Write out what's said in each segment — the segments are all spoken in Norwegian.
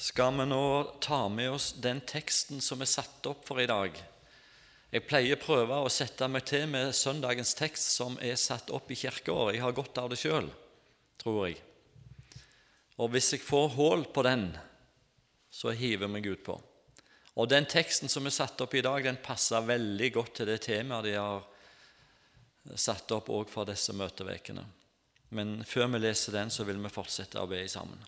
skal vi nå ta med oss den teksten som er satt opp for i dag. Jeg pleier å prøve å sette meg til med søndagens tekst som er satt opp i kirkeåret. Jeg har godt av det sjøl, tror jeg. Og hvis jeg får hull på den, så hiver jeg meg utpå. Og den teksten som er satt opp i dag, den passer veldig godt til det temaet de har satt opp òg for disse møtevekene. Men før vi leser den, så vil vi fortsette å be sammen.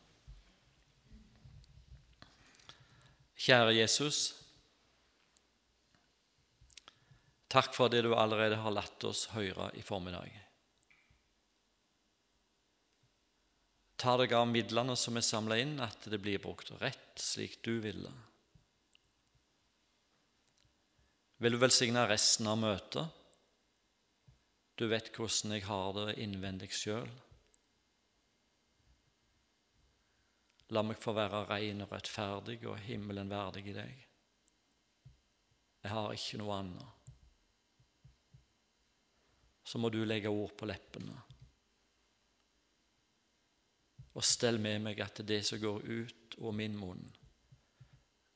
Kjære Jesus. Takk for det du allerede har latt oss høre i formiddag. Ta deg av midlene som er samla inn, at det blir brukt rett slik du ville. Vil du velsigne resten av møtet? Du vet hvordan jeg har det innvendig sjøl. La meg få være ren og rettferdig og himmelen verdig i deg. Jeg har ikke noe annet så må du legge ord på leppene. Og stell med meg at det som går ut av min munn,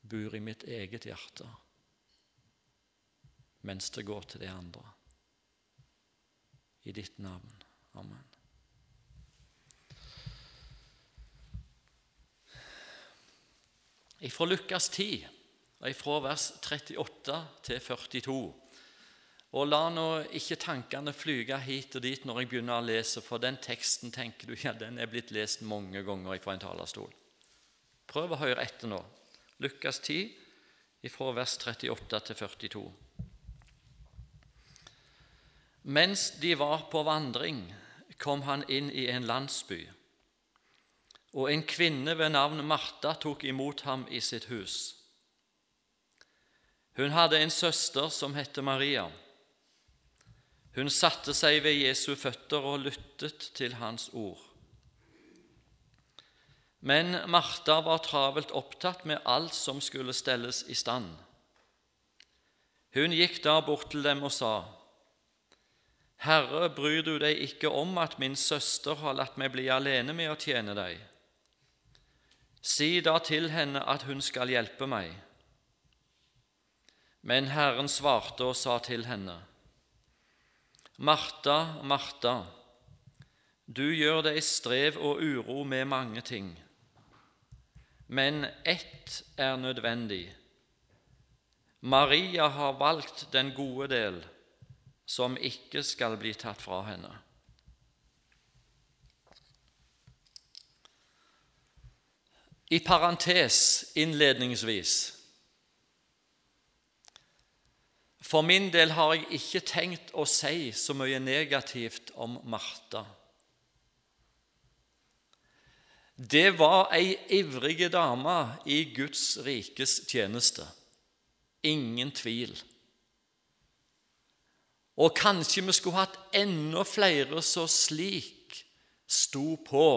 bor i mitt eget hjerte, mens det går til de andre. I ditt navn. Amen. Fra Lukas 10, fra vers 38 til 42 og la nå ikke tankene flyge hit og dit når jeg begynner å lese, for den teksten tenker du, ja, den er blitt lest mange ganger fra en talerstol. Prøv å høre etter nå. Lukas 10, fra vers 38 til 42. Mens de var på vandring, kom han inn i en landsby, og en kvinne ved navn Martha tok imot ham i sitt hus. Hun hadde en søster som het Maria. Hun satte seg ved Jesu føtter og lyttet til hans ord. Men Martha var travelt opptatt med alt som skulle stelles i stand. Hun gikk da bort til dem og sa, Herre, bryr du deg ikke om at min søster har latt meg bli alene med å tjene deg? Si da til henne at hun skal hjelpe meg. Men Herren svarte og sa til henne, Martha, Martha, du gjør deg strev og uro med mange ting, men ett er nødvendig. Maria har valgt den gode del, som ikke skal bli tatt fra henne. I parentes innledningsvis For min del har jeg ikke tenkt å si så mye negativt om Martha. Det var ei ivrig dame i Guds rikes tjeneste. Ingen tvil. Og kanskje vi skulle hatt enda flere som slik sto på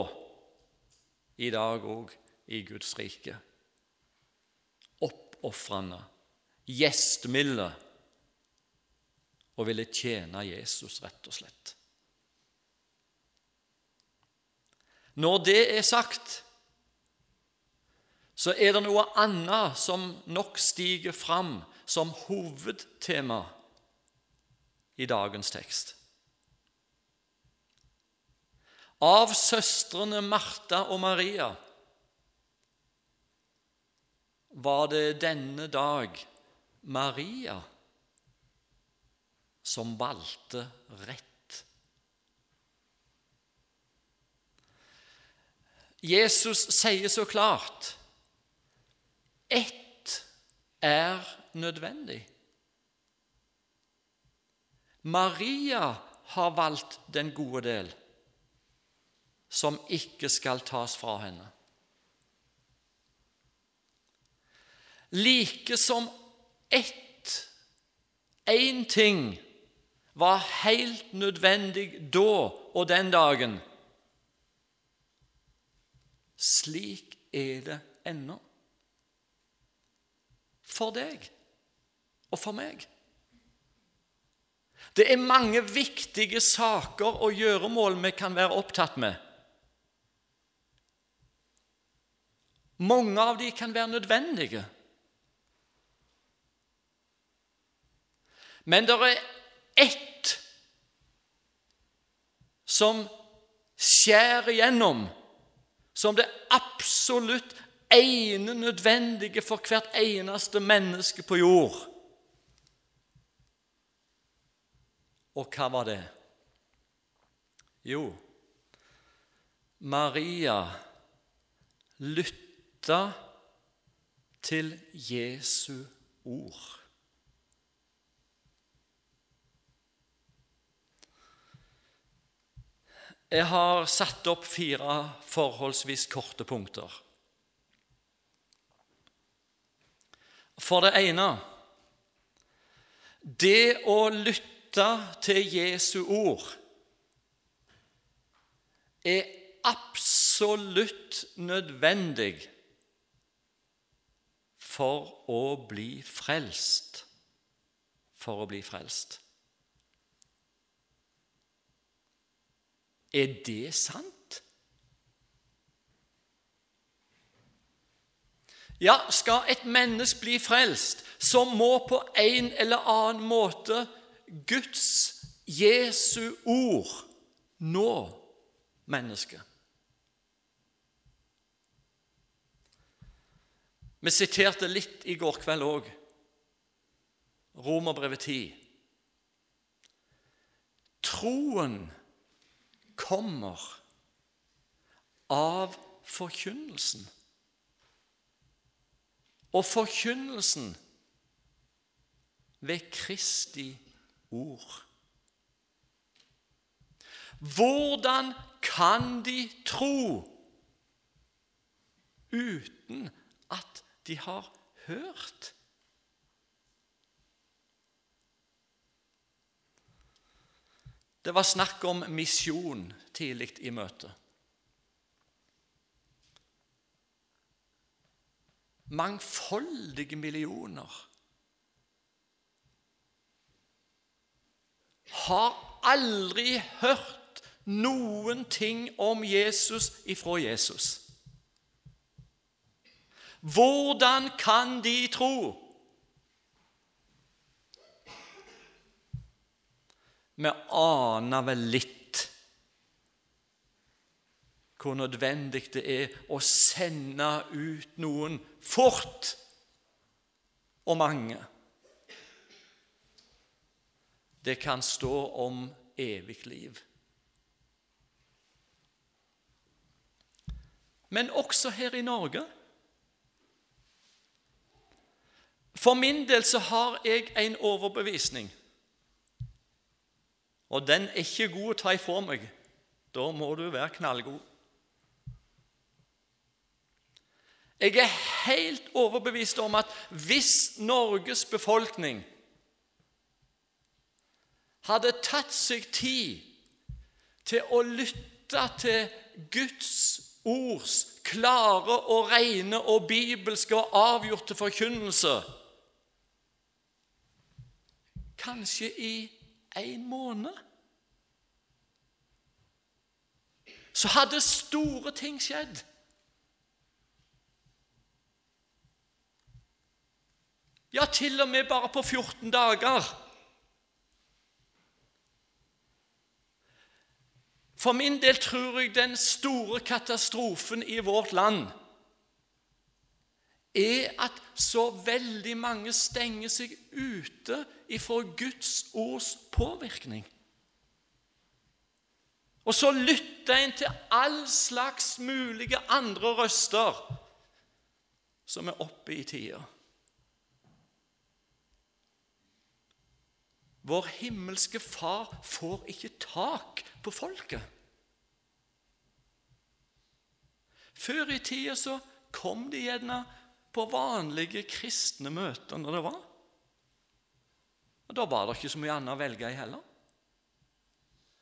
i dag òg i Guds rike. Oppofrende, gjestmilde og ville tjene Jesus, rett og slett. Når det er sagt, så er det noe annet som nok stiger fram som hovedtema i dagens tekst. Av søstrene Martha og Maria var det denne dag Maria som valgte rett. Jesus sier så klart ett er nødvendig. Maria har valgt den gode del, som ikke skal tas fra henne. Like som ett, én ting var helt nødvendig da og den dagen. Slik er det ennå. For deg og for meg. Det er mange viktige saker og gjøremål vi kan være opptatt med. Mange av de kan være nødvendige. Men det er ett som skjærer igjennom, som det absolutt ene nødvendige for hvert eneste menneske på jord. Og hva var det? Jo, Maria lytta til Jesu ord. Jeg har satt opp fire forholdsvis korte punkter. For det ene det å lytte til Jesu ord er absolutt nødvendig for å bli frelst. For å bli frelst. Er det sant? Ja, skal et menneske bli frelst, så må på en eller annen måte Guds, Jesu ord, nå mennesket. Vi siterte litt i går kveld òg. Romerbrevet 10. Troen kommer av forkynnelsen. Og forkynnelsen ved Kristi ord. Hvordan kan de tro uten at de har hørt? Det var snakk om misjon tidlig i møtet. Mangfoldige millioner har aldri hørt noen ting om Jesus ifra Jesus. Hvordan kan de tro? Vi aner vel litt hvor nødvendig det er å sende ut noen fort og mange. Det kan stå om evig liv. Men også her i Norge. For min del så har jeg en overbevisning og den er ikke god å ta ifra meg. Da må du være knallgod. Jeg er helt overbevist om at hvis Norges befolkning hadde tatt seg tid til å lytte til Guds ords klare og rene og bibelske og avgjorte forkynnelse Kanskje i en måned, så hadde store ting skjedd. Ja, til og med bare på 14 dager. For min del tror jeg den store katastrofen i vårt land er at så veldig mange stenger seg ute ifra Guds ords påvirkning. Og så lytter en til all slags mulige andre røster som er oppe i tida. Vår himmelske Far får ikke tak på folket. Før i tida så kom de gjerne på vanlige kristne møter når det var. Og Da var det ikke så mye annet å velge i heller.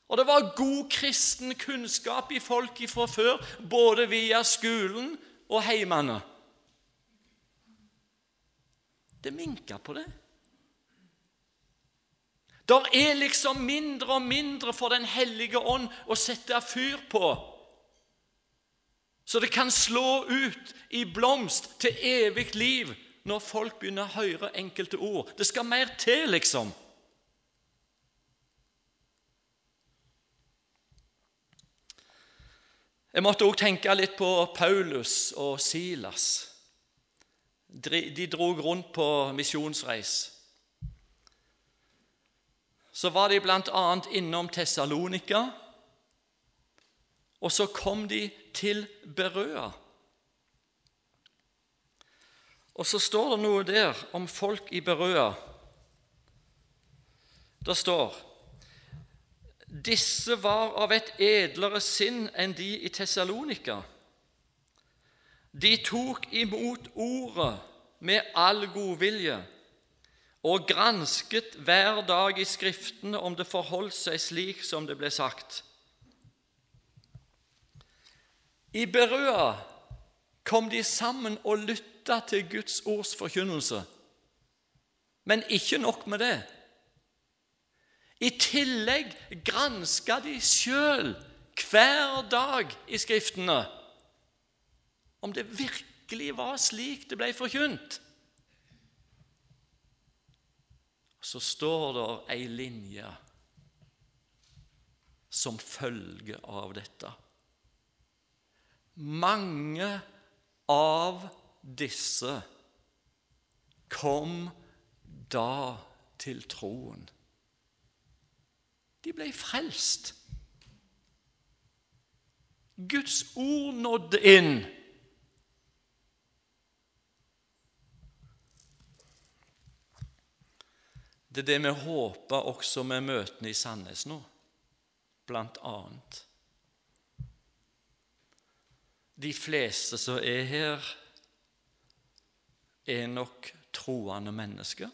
Og det var god kristen kunnskap i folk fra før, både via skolen og heimene. Det minka på det. Der er liksom mindre og mindre for Den hellige ånd å sette fyr på. Så det kan slå ut i blomst til evig liv når folk begynner å høre enkelte ord. Det skal mer til, liksom. Jeg måtte òg tenke litt på Paulus og Silas. De dro rundt på misjonsreis. Så var de bl.a. innom Tessalonika, og så kom de til Berøa. Og så står det noe der om folk i Berøa. Det står disse var av et edlere sinn enn de i Tessalonika. De tok imot ordet med all godvilje og gransket hver dag i Skriftene om det forholdt seg slik som det ble sagt. I Berøa kom de sammen og lyttet til Guds ords forkynnelse. Men ikke nok med det. I tillegg granska de sjøl hver dag i Skriftene om det virkelig var slik det ble forkynt. Så står det ei linje som følge av dette. Mange av disse kom da til troen. De ble frelst. Guds ord nådde inn. Det er det vi håper også med møtene i Sandnes nå, blant annet. De fleste som er her, er nok troende mennesker.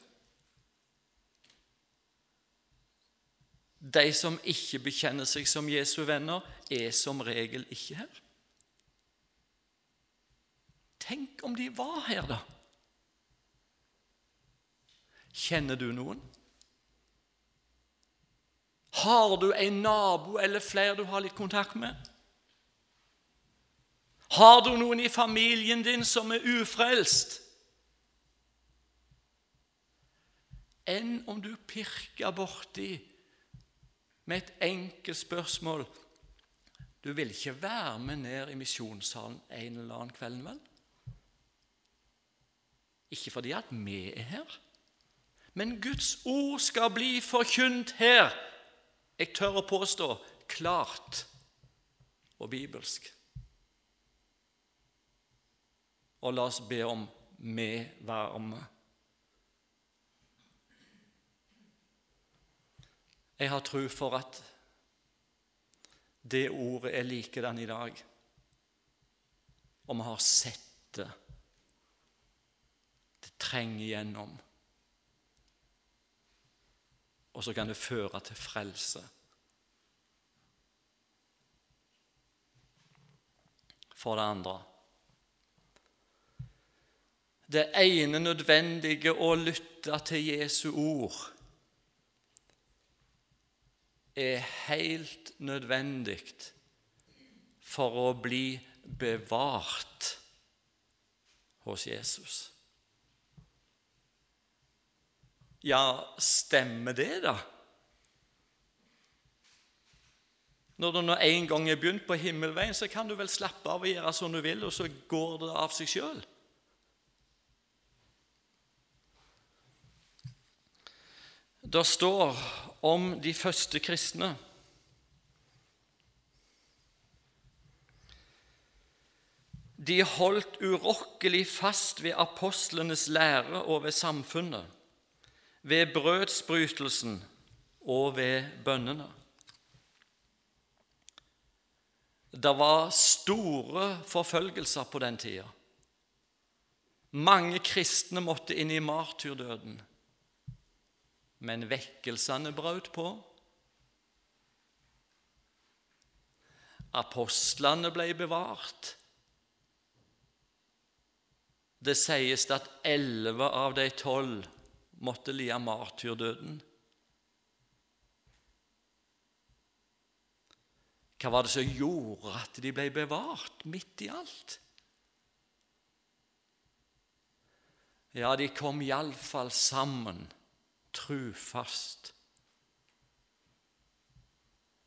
De som ikke bekjenner seg som Jesu venner, er som regel ikke her. Tenk om de var her, da. Kjenner du noen? Har du en nabo eller flere du har litt kontakt med? Har du noen i familien din som er ufrelst? enn om du pirker borti med et enkelt spørsmål. Du vil ikke være med ned i misjonssalen en eller annen kvelden, vel? Ikke fordi at vi er her, men Guds ord skal bli forkynt her. Jeg tør å påstå klart og bibelsk. Og la oss be om medvarme. Jeg har tro for at det ordet er likedan i dag. Og vi har sett det. Det trenger gjennom. Og så kan det føre til frelse. For det andre Det ene nødvendige å lytte til Jesu ord er helt nødvendig for å bli bevart hos Jesus. Ja, stemmer det, da? Når du nå en gang er begynt på himmelveien, så kan du vel slappe av og gjøre som du vil, og så går det av seg sjøl. Det står om de første kristne. De holdt urokkelig fast ved apostlenes lære og ved samfunnet, ved brødsbrytelsen og ved bønnene. Det var store forfølgelser på den tida. Mange kristne måtte inn i martyrdøden men vekkelsene brøt på. Apostlene ble bevart. Det sies at elleve av de tolv måtte lide martyrdøden. Hva var det som gjorde at de ble bevart midt i alt? Ja, de kom iallfall sammen, trufast,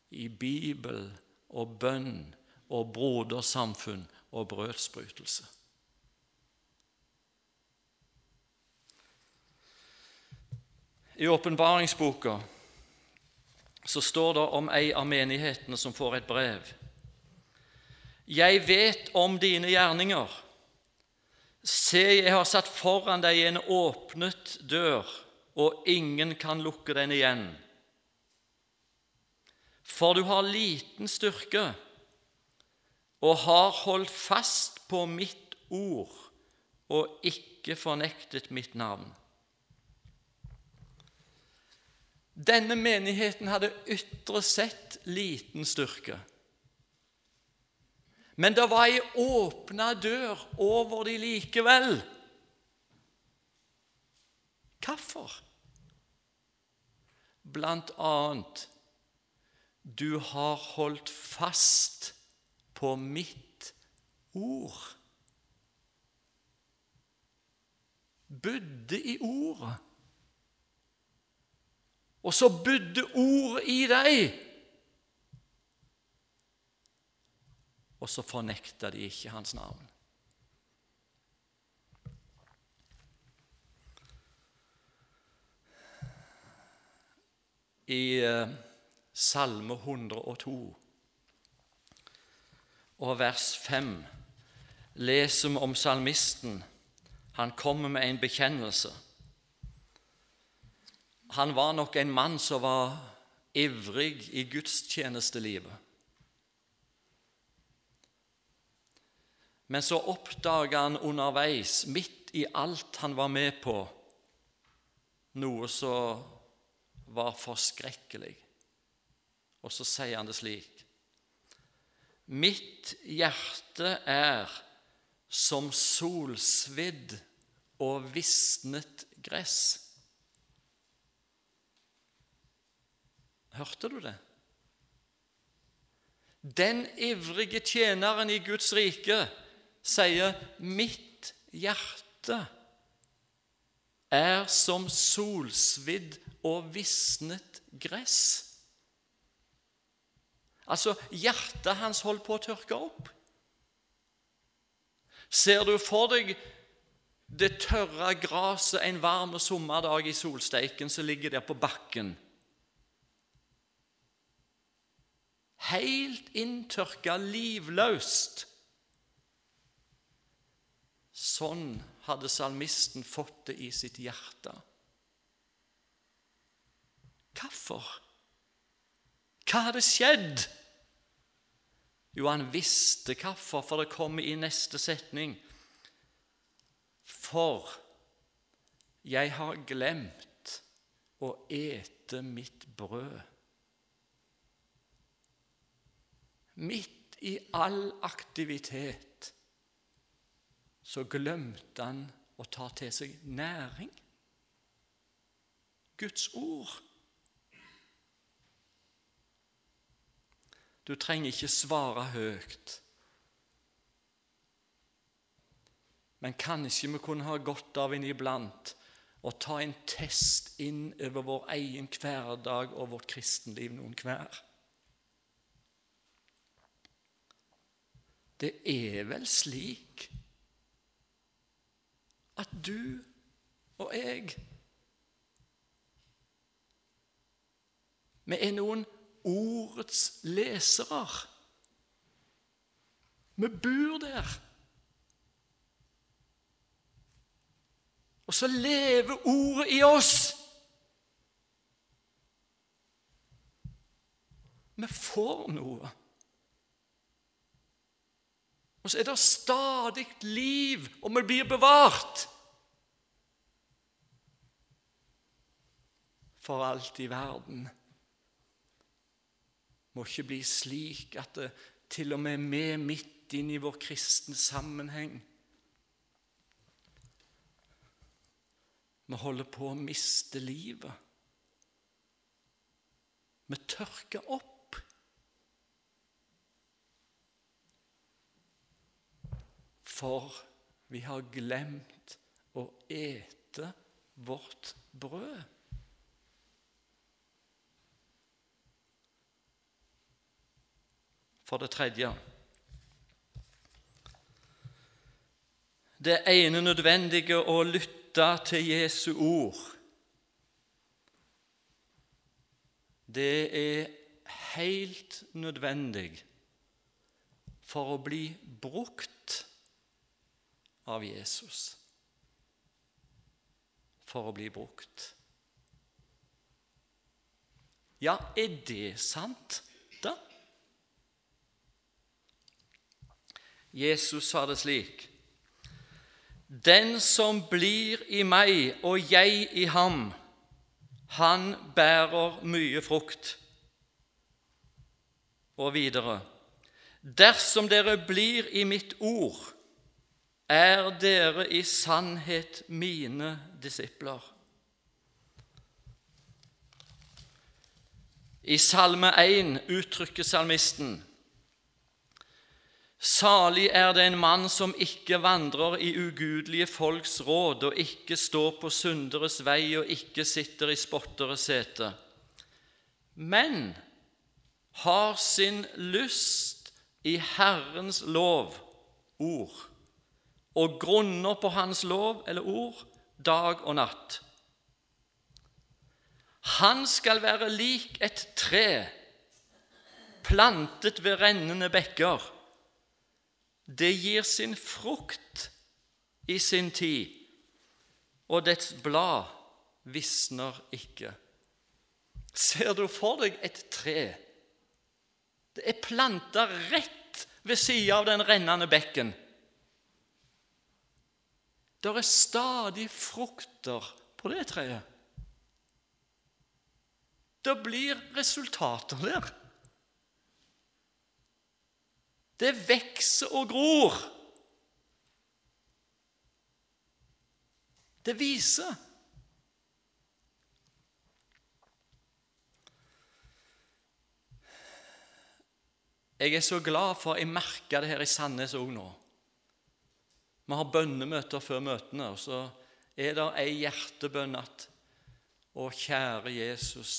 i Bibel og bønn og brodersamfunn og brødsbrytelse. I åpenbaringsboka så står det om ei av menighetene som får et brev. Jeg vet om dine gjerninger. Se, jeg har satt foran deg en åpnet dør, og ingen kan lukke den igjen. For du har liten styrke og har holdt fast på mitt ord og ikke fornektet mitt navn. Denne menigheten hadde ytre sett liten styrke. Men det var ei åpna dør over de likevel. Hvorfor? Blant annet du har holdt fast på mitt ord. Budde i ordet. Og så budde ordet i deg. Og så fornekta de ikke hans navn. I eh, Salme 102 og vers 5 leser vi om salmisten. Han kommer med en bekjennelse. Han var nok en mann som var ivrig i gudstjenestelivet. Men så oppdaga han underveis, midt i alt han var med på, noe som var forskrekkelig. Og så sier han det slik Mitt hjerte er som solsvidd og visnet gress. Hørte du det? Den ivrige tjeneren i Guds rike sier 'Mitt hjerte er som solsvidd og visnet gress'. Altså, hjertet hans holdt på å tørke opp. Ser du for deg det tørre gresset en varm sommerdag i solsteiken som ligger der på bakken? helt inntørka, livløst. Sånn hadde salmisten fått det i sitt hjerte. Hvorfor? Hva hadde skjedd? Jo, han visste hvorfor, for det kommer i neste setning. For jeg har glemt å ete mitt brød. Midt i all aktivitet så glemte han å ta til seg næring. Guds ord. Du trenger ikke svare høyt. Men kanskje vi kunne ha godt av en iblant å ta en test inn over vår egen hverdag og vårt kristenliv noen hver. Det er vel slik at du og jeg Vi er noen ordets lesere. Vi bor der. Og så lever ordet i oss. Vi får noe. Og så er det stadig liv, og vi blir bevart. For alt i verden må ikke bli slik at det, til og med vi midt inn i vår kristne sammenheng Vi holder på å miste livet. Vi tørker opp. For vi har glemt å ete vårt brød. For det tredje Det ene nødvendige å lytte til Jesu ord. Det er helt nødvendig for å bli brukt av Jesus. For å bli brukt. Ja, er det sant, da? Jesus sa det slik Den som blir i meg og jeg i ham, han bærer mye frukt. Og videre Dersom dere blir i mitt ord, er dere i sannhet mine disipler. I Salme 1 uttrykker salmisten Salig er det en mann som ikke vandrer i ugudelige folks råd, og ikke står på synderes vei og ikke sitter i spotteres sete, men har sin lyst i Herrens lov, ord, og grunner på Hans lov eller ord dag og natt. Han skal være lik et tre plantet ved rennende bekker det gir sin frukt i sin tid, og dets blad visner ikke. Ser du for deg et tre? Det er planta rett ved sida av den rennende bekken. Det er stadig frukter på det treet. Det blir resultater der. Det vokser og gror. Det viser. Jeg er så glad for jeg merker det her i Sandnes òg nå. Vi har bønnemøter før møtene, og så er det ei hjertebønn at Å, kjære Jesus,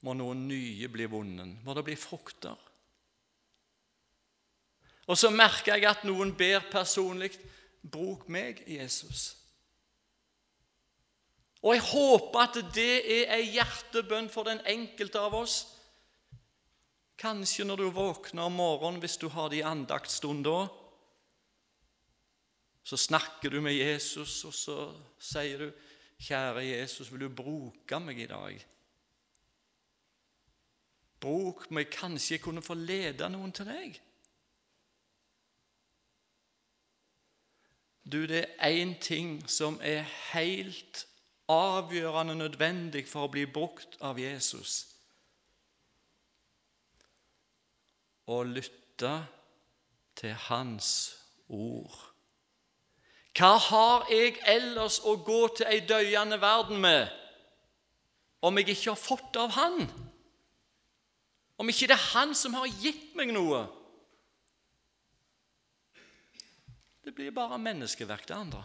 må noen nye bli vunnet. Må det bli frukter? Og så merker jeg at noen ber personlig Bruk meg, Jesus. Og jeg håper at det er ei hjertebønn for den enkelte av oss. Kanskje når du våkner om morgenen, hvis du har det i andaktstund da, så snakker du med Jesus, og så sier du, 'Kjære Jesus, vil du bruke meg i dag?' Bruk meg, kanskje jeg kunne få lede noen til deg. Du, det er én ting som er helt avgjørende nødvendig for å bli brukt av Jesus. Å lytte til Hans ord. Hva har jeg ellers å gå til ei døyende verden med om jeg ikke har fått av Han? Om ikke det er Han som har gitt meg noe? Det blir bare menneskeverk, det andre.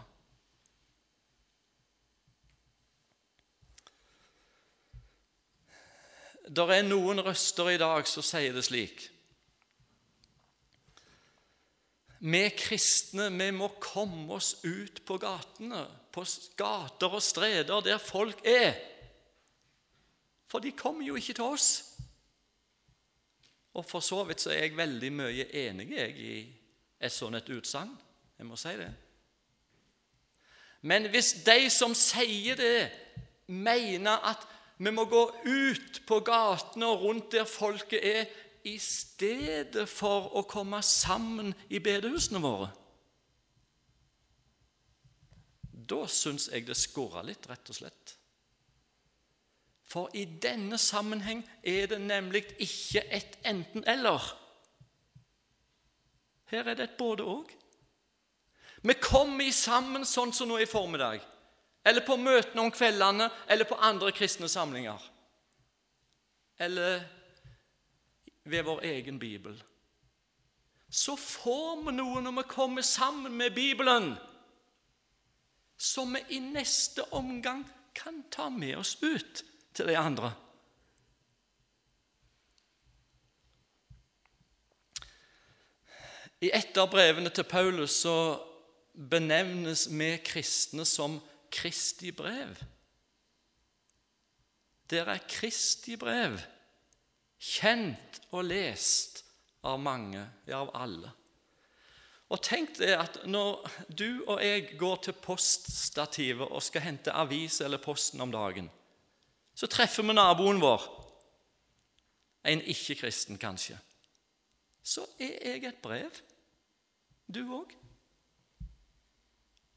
Det er noen røster i dag som sier det slik Vi kristne vi må komme oss ut på gatene, på gater og streder der folk er. For de kommer jo ikke til oss. Og For så vidt så er jeg veldig mye enig i et sånt utsagn. Jeg må si det. Men hvis de som sier det, mener at vi må gå ut på gatene og rundt der folket er, i stedet for å komme sammen i bedehusene våre Da syns jeg det skurrer litt, rett og slett. For i denne sammenheng er det nemlig ikke et enten-eller. Her er det et både-og. Vi kommer sammen sånn som nå i formiddag, eller på møtene om kveldene, eller på andre kristne samlinger. Eller ved vår egen bibel. så får vi noe når vi kommer sammen med Bibelen, som vi i neste omgang kan ta med oss ut til de andre. I et av brevene til Paulus så benevnes vi kristne som Kristi brev. Der er Kristi brev kjent og lest av mange, ja, av alle. Og tenk det at når du og jeg går til poststativet og skal hente avis eller posten om dagen, så treffer vi naboen vår, en ikke-kristen kanskje. Så er jeg et brev, du òg.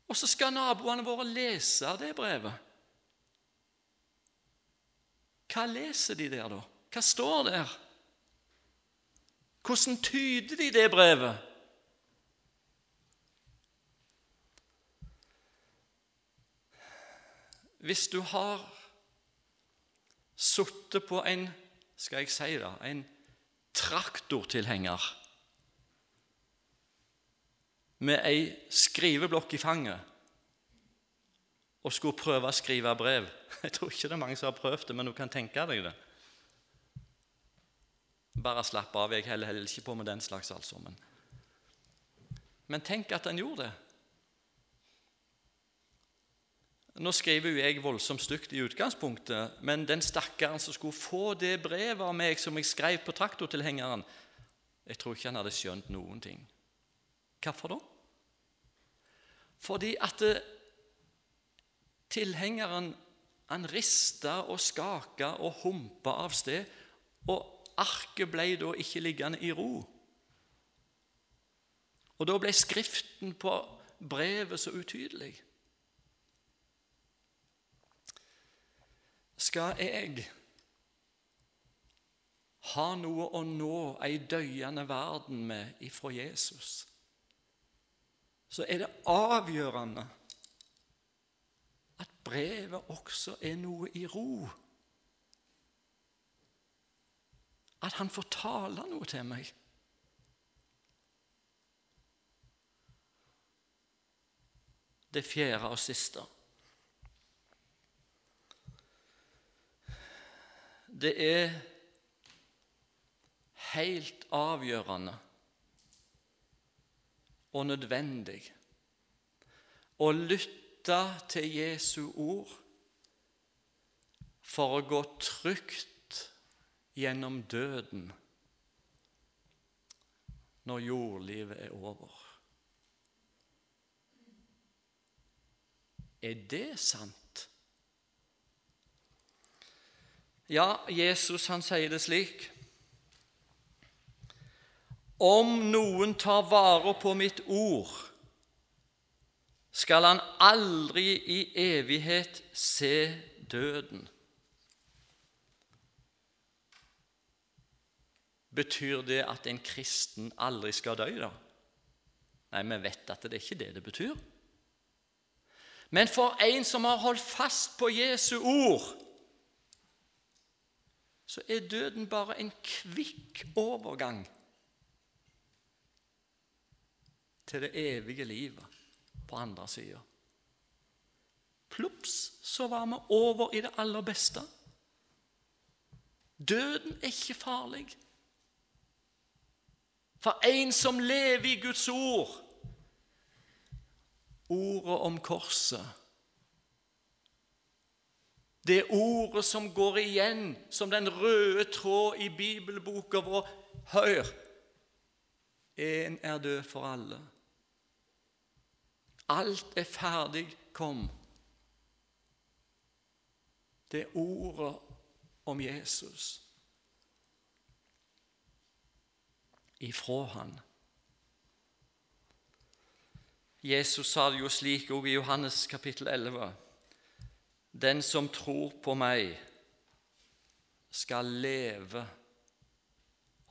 Og så skal naboene våre lese det brevet. Hva leser de der, da? Hva står der? Hvordan tyder de det brevet? Hvis du har sittet på en skal jeg si det, en traktortilhenger med ei skriveblokk i fanget og skulle prøve å skrive brev Jeg tror ikke det er mange som har prøvd det, men du kan tenke deg det. Bare slapp av. Jeg heller heller ikke på med den slags, altså. Men, men tenk at han gjorde det. Nå skriver jo jeg voldsomt stygt i utgangspunktet, men den stakkaren som skulle få det brevet av meg som jeg skrev på traktortilhengeren, jeg tror ikke han hadde skjønt noen ting. Hvorfor da? Fordi at eh, tilhengeren han rista og skaka og humpa av sted, og arket ble da ikke liggende i ro. Og da ble skriften på brevet så utydelig. Skal jeg ha noe å nå ei døyende verden med ifra Jesus, så er det avgjørende at brevet også er noe i ro. At han får tale noe til meg. Det fjerde og siste. det er helt avgjørende og nødvendig å lytte til Jesu ord for å gå trygt gjennom døden når jordlivet er over. Er det sant? Ja, Jesus han sier det slik Om noen tar vare på mitt ord, skal han aldri i evighet se døden. Betyr det at en kristen aldri skal dø, da? Nei, vi vet at det er ikke det det betyr. Men for en som har holdt fast på Jesu ord, så er døden bare en kvikk overgang til det evige livet på andre sida. Plups, så var vi over i det aller beste. Døden er ikke farlig. For en som lever i Guds ord, ordet om korset det ordet som går igjen som den røde tråd i bibelboka vår. Hør! En er død for alle. Alt er ferdig, kom. Det er ordet om Jesus ifra han. Jesus sa det jo slik òg i Johannes kapittel 11. Den som tror på meg, skal leve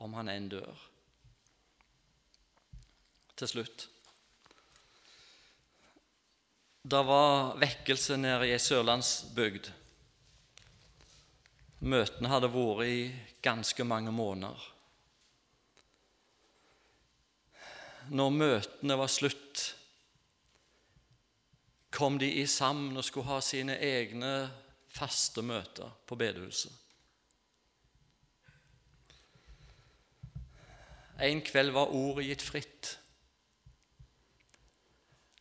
om han enn dør. Til slutt Det var vekkelse nede i ei sørlandsbygd. Møtene hadde vært i ganske mange måneder. når møtene var slutt, kom de i sammen og skulle ha sine egne faste møter på bedehuset. En kveld var ordet gitt fritt.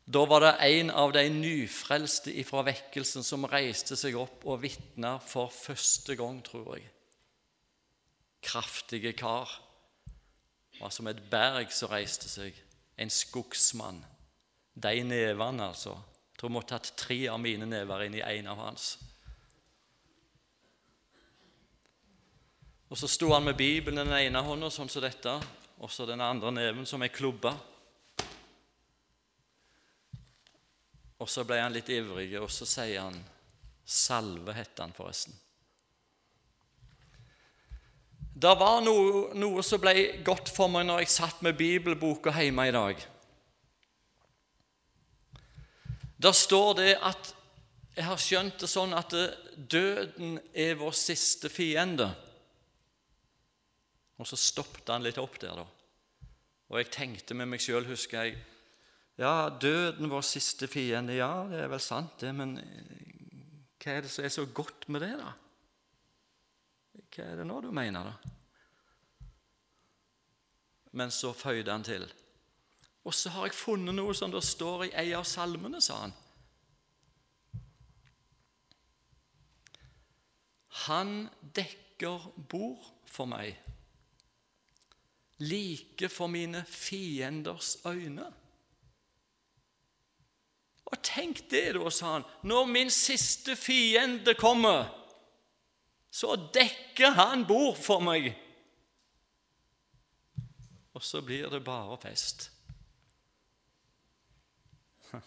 Da var det en av de nyfrelste ifra vekkelsen som reiste seg opp og vitna for første gang, tror jeg. Kraftige kar. Var som et berg som reiste seg. En skogsmann. De nevene, altså. Jeg tror jeg måtte hatt tre av mine never inn i en av hans. Og Så sto han med Bibelen i den ene hånda, sånn som dette, og så den andre neven som ei klubbe. Og så ble han litt ivrig, og så sier han Salve het han forresten. Det var noe, noe, som ble godt for meg når jeg satt med bibelboka hjemme i dag. Der står det at jeg har skjønt det sånn at døden er vår siste fiende. Og så stoppet han litt opp der, da. Og jeg tenkte med meg sjøl, husker jeg Ja, døden vår siste fiende. Ja, det er vel sant, det, men hva er det som er så godt med det, da? Hva er det nå du mener, da? Men så føyde han til. Og så har jeg funnet noe som det står i ei av salmene, sa han. Han dekker bord for meg like for mine fienders øyne. Og tenk det, da, sa han. Når min siste fiende kommer, så dekker han bord for meg. Og så blir det bare fest.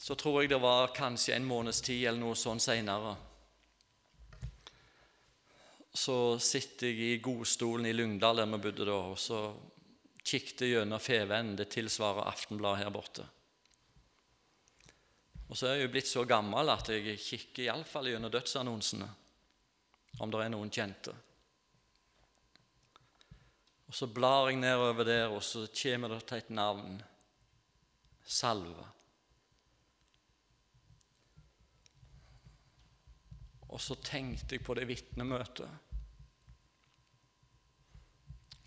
Så tror jeg det var kanskje en måneds tid eller noe sånn seinere så sitter jeg i godstolen i Lyngdal, der vi bodde da, og så kikket gjennom Fevennen. Det tilsvarer Aftenbladet her borte. Og så er jeg jo blitt så gammel at jeg kikker iallfall gjennom dødsannonsene, om det er noen kjente. Og Så blar jeg nedover der, og så kommer det til et navn. Salve. Og så tenkte jeg på det vitnemøtet.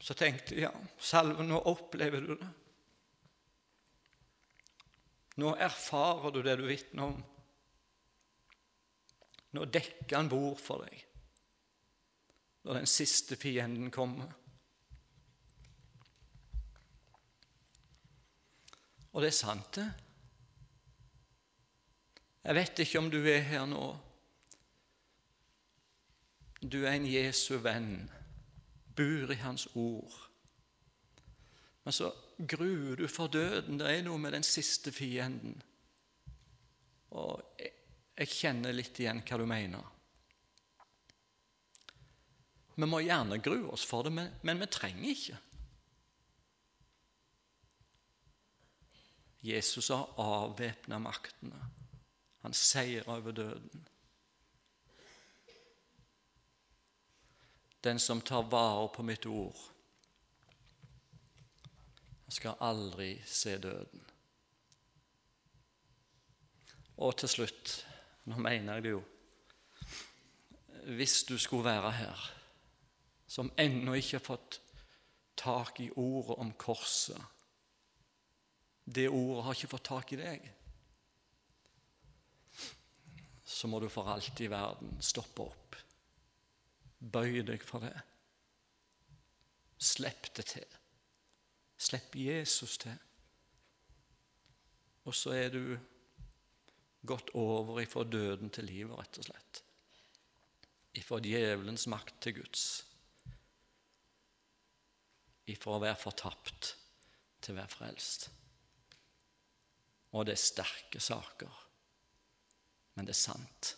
Så tenkte jeg ja, Salve, nå opplever du det. Nå erfarer du det du vitner om. Nå dekker han bord for deg når den siste fienden kommer. Og det er sant, det. Jeg vet ikke om du er her nå du er en Jesu venn, bor i Hans ord. Men så gruer du for døden. Det er noe med den siste fienden. Og jeg, kjenner litt igjen hva du mener. Vi må gjerne grue oss for det, men, men vi trenger ikke. Jesus har avvæpna maktene. Han seier over døden. Den som tar vare på mitt ord, skal aldri se døden. Og til slutt, nå mener jeg det jo Hvis du skulle være her, som ennå ikke har fått tak i ordet om korset Det ordet har ikke fått tak i deg. Så må du for alt i verden stoppe opp Bøy deg for det. Slipp det til. Slipp Jesus til. Og så er du gått over ifra døden til livet, rett og slett. Ifra djevelens makt til Guds. Ifra å være fortapt til å være frelst. Og det er sterke saker, men det er sant.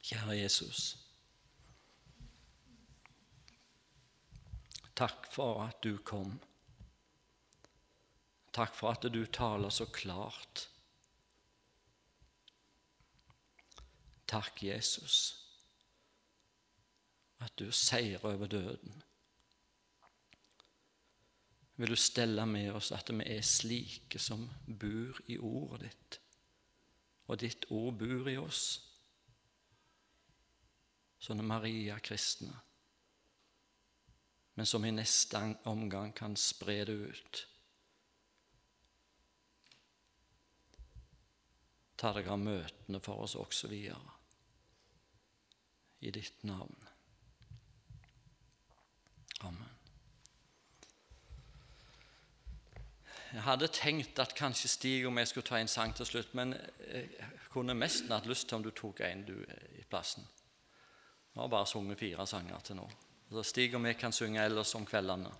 Kjære Jesus. Takk for at du kom. Takk for at du taler så klart. Takk, Jesus, at du seier over døden. vil du stelle med oss at vi er slike som bor i ordet ditt, og ditt ord bor i oss. Sånne Maria-kristne, men som i neste omgang kan spre det ut. Ta deg av møtene for oss også videre. I ditt navn. Amen. Jeg hadde tenkt at kanskje Stig og jeg skulle ta en sang til slutt, men jeg kunne mest hatt lyst til om du tok en du i plassen. Vi har bare sunget fire sanger til nå. Så Stig og vi kan synge ellers om kveldene.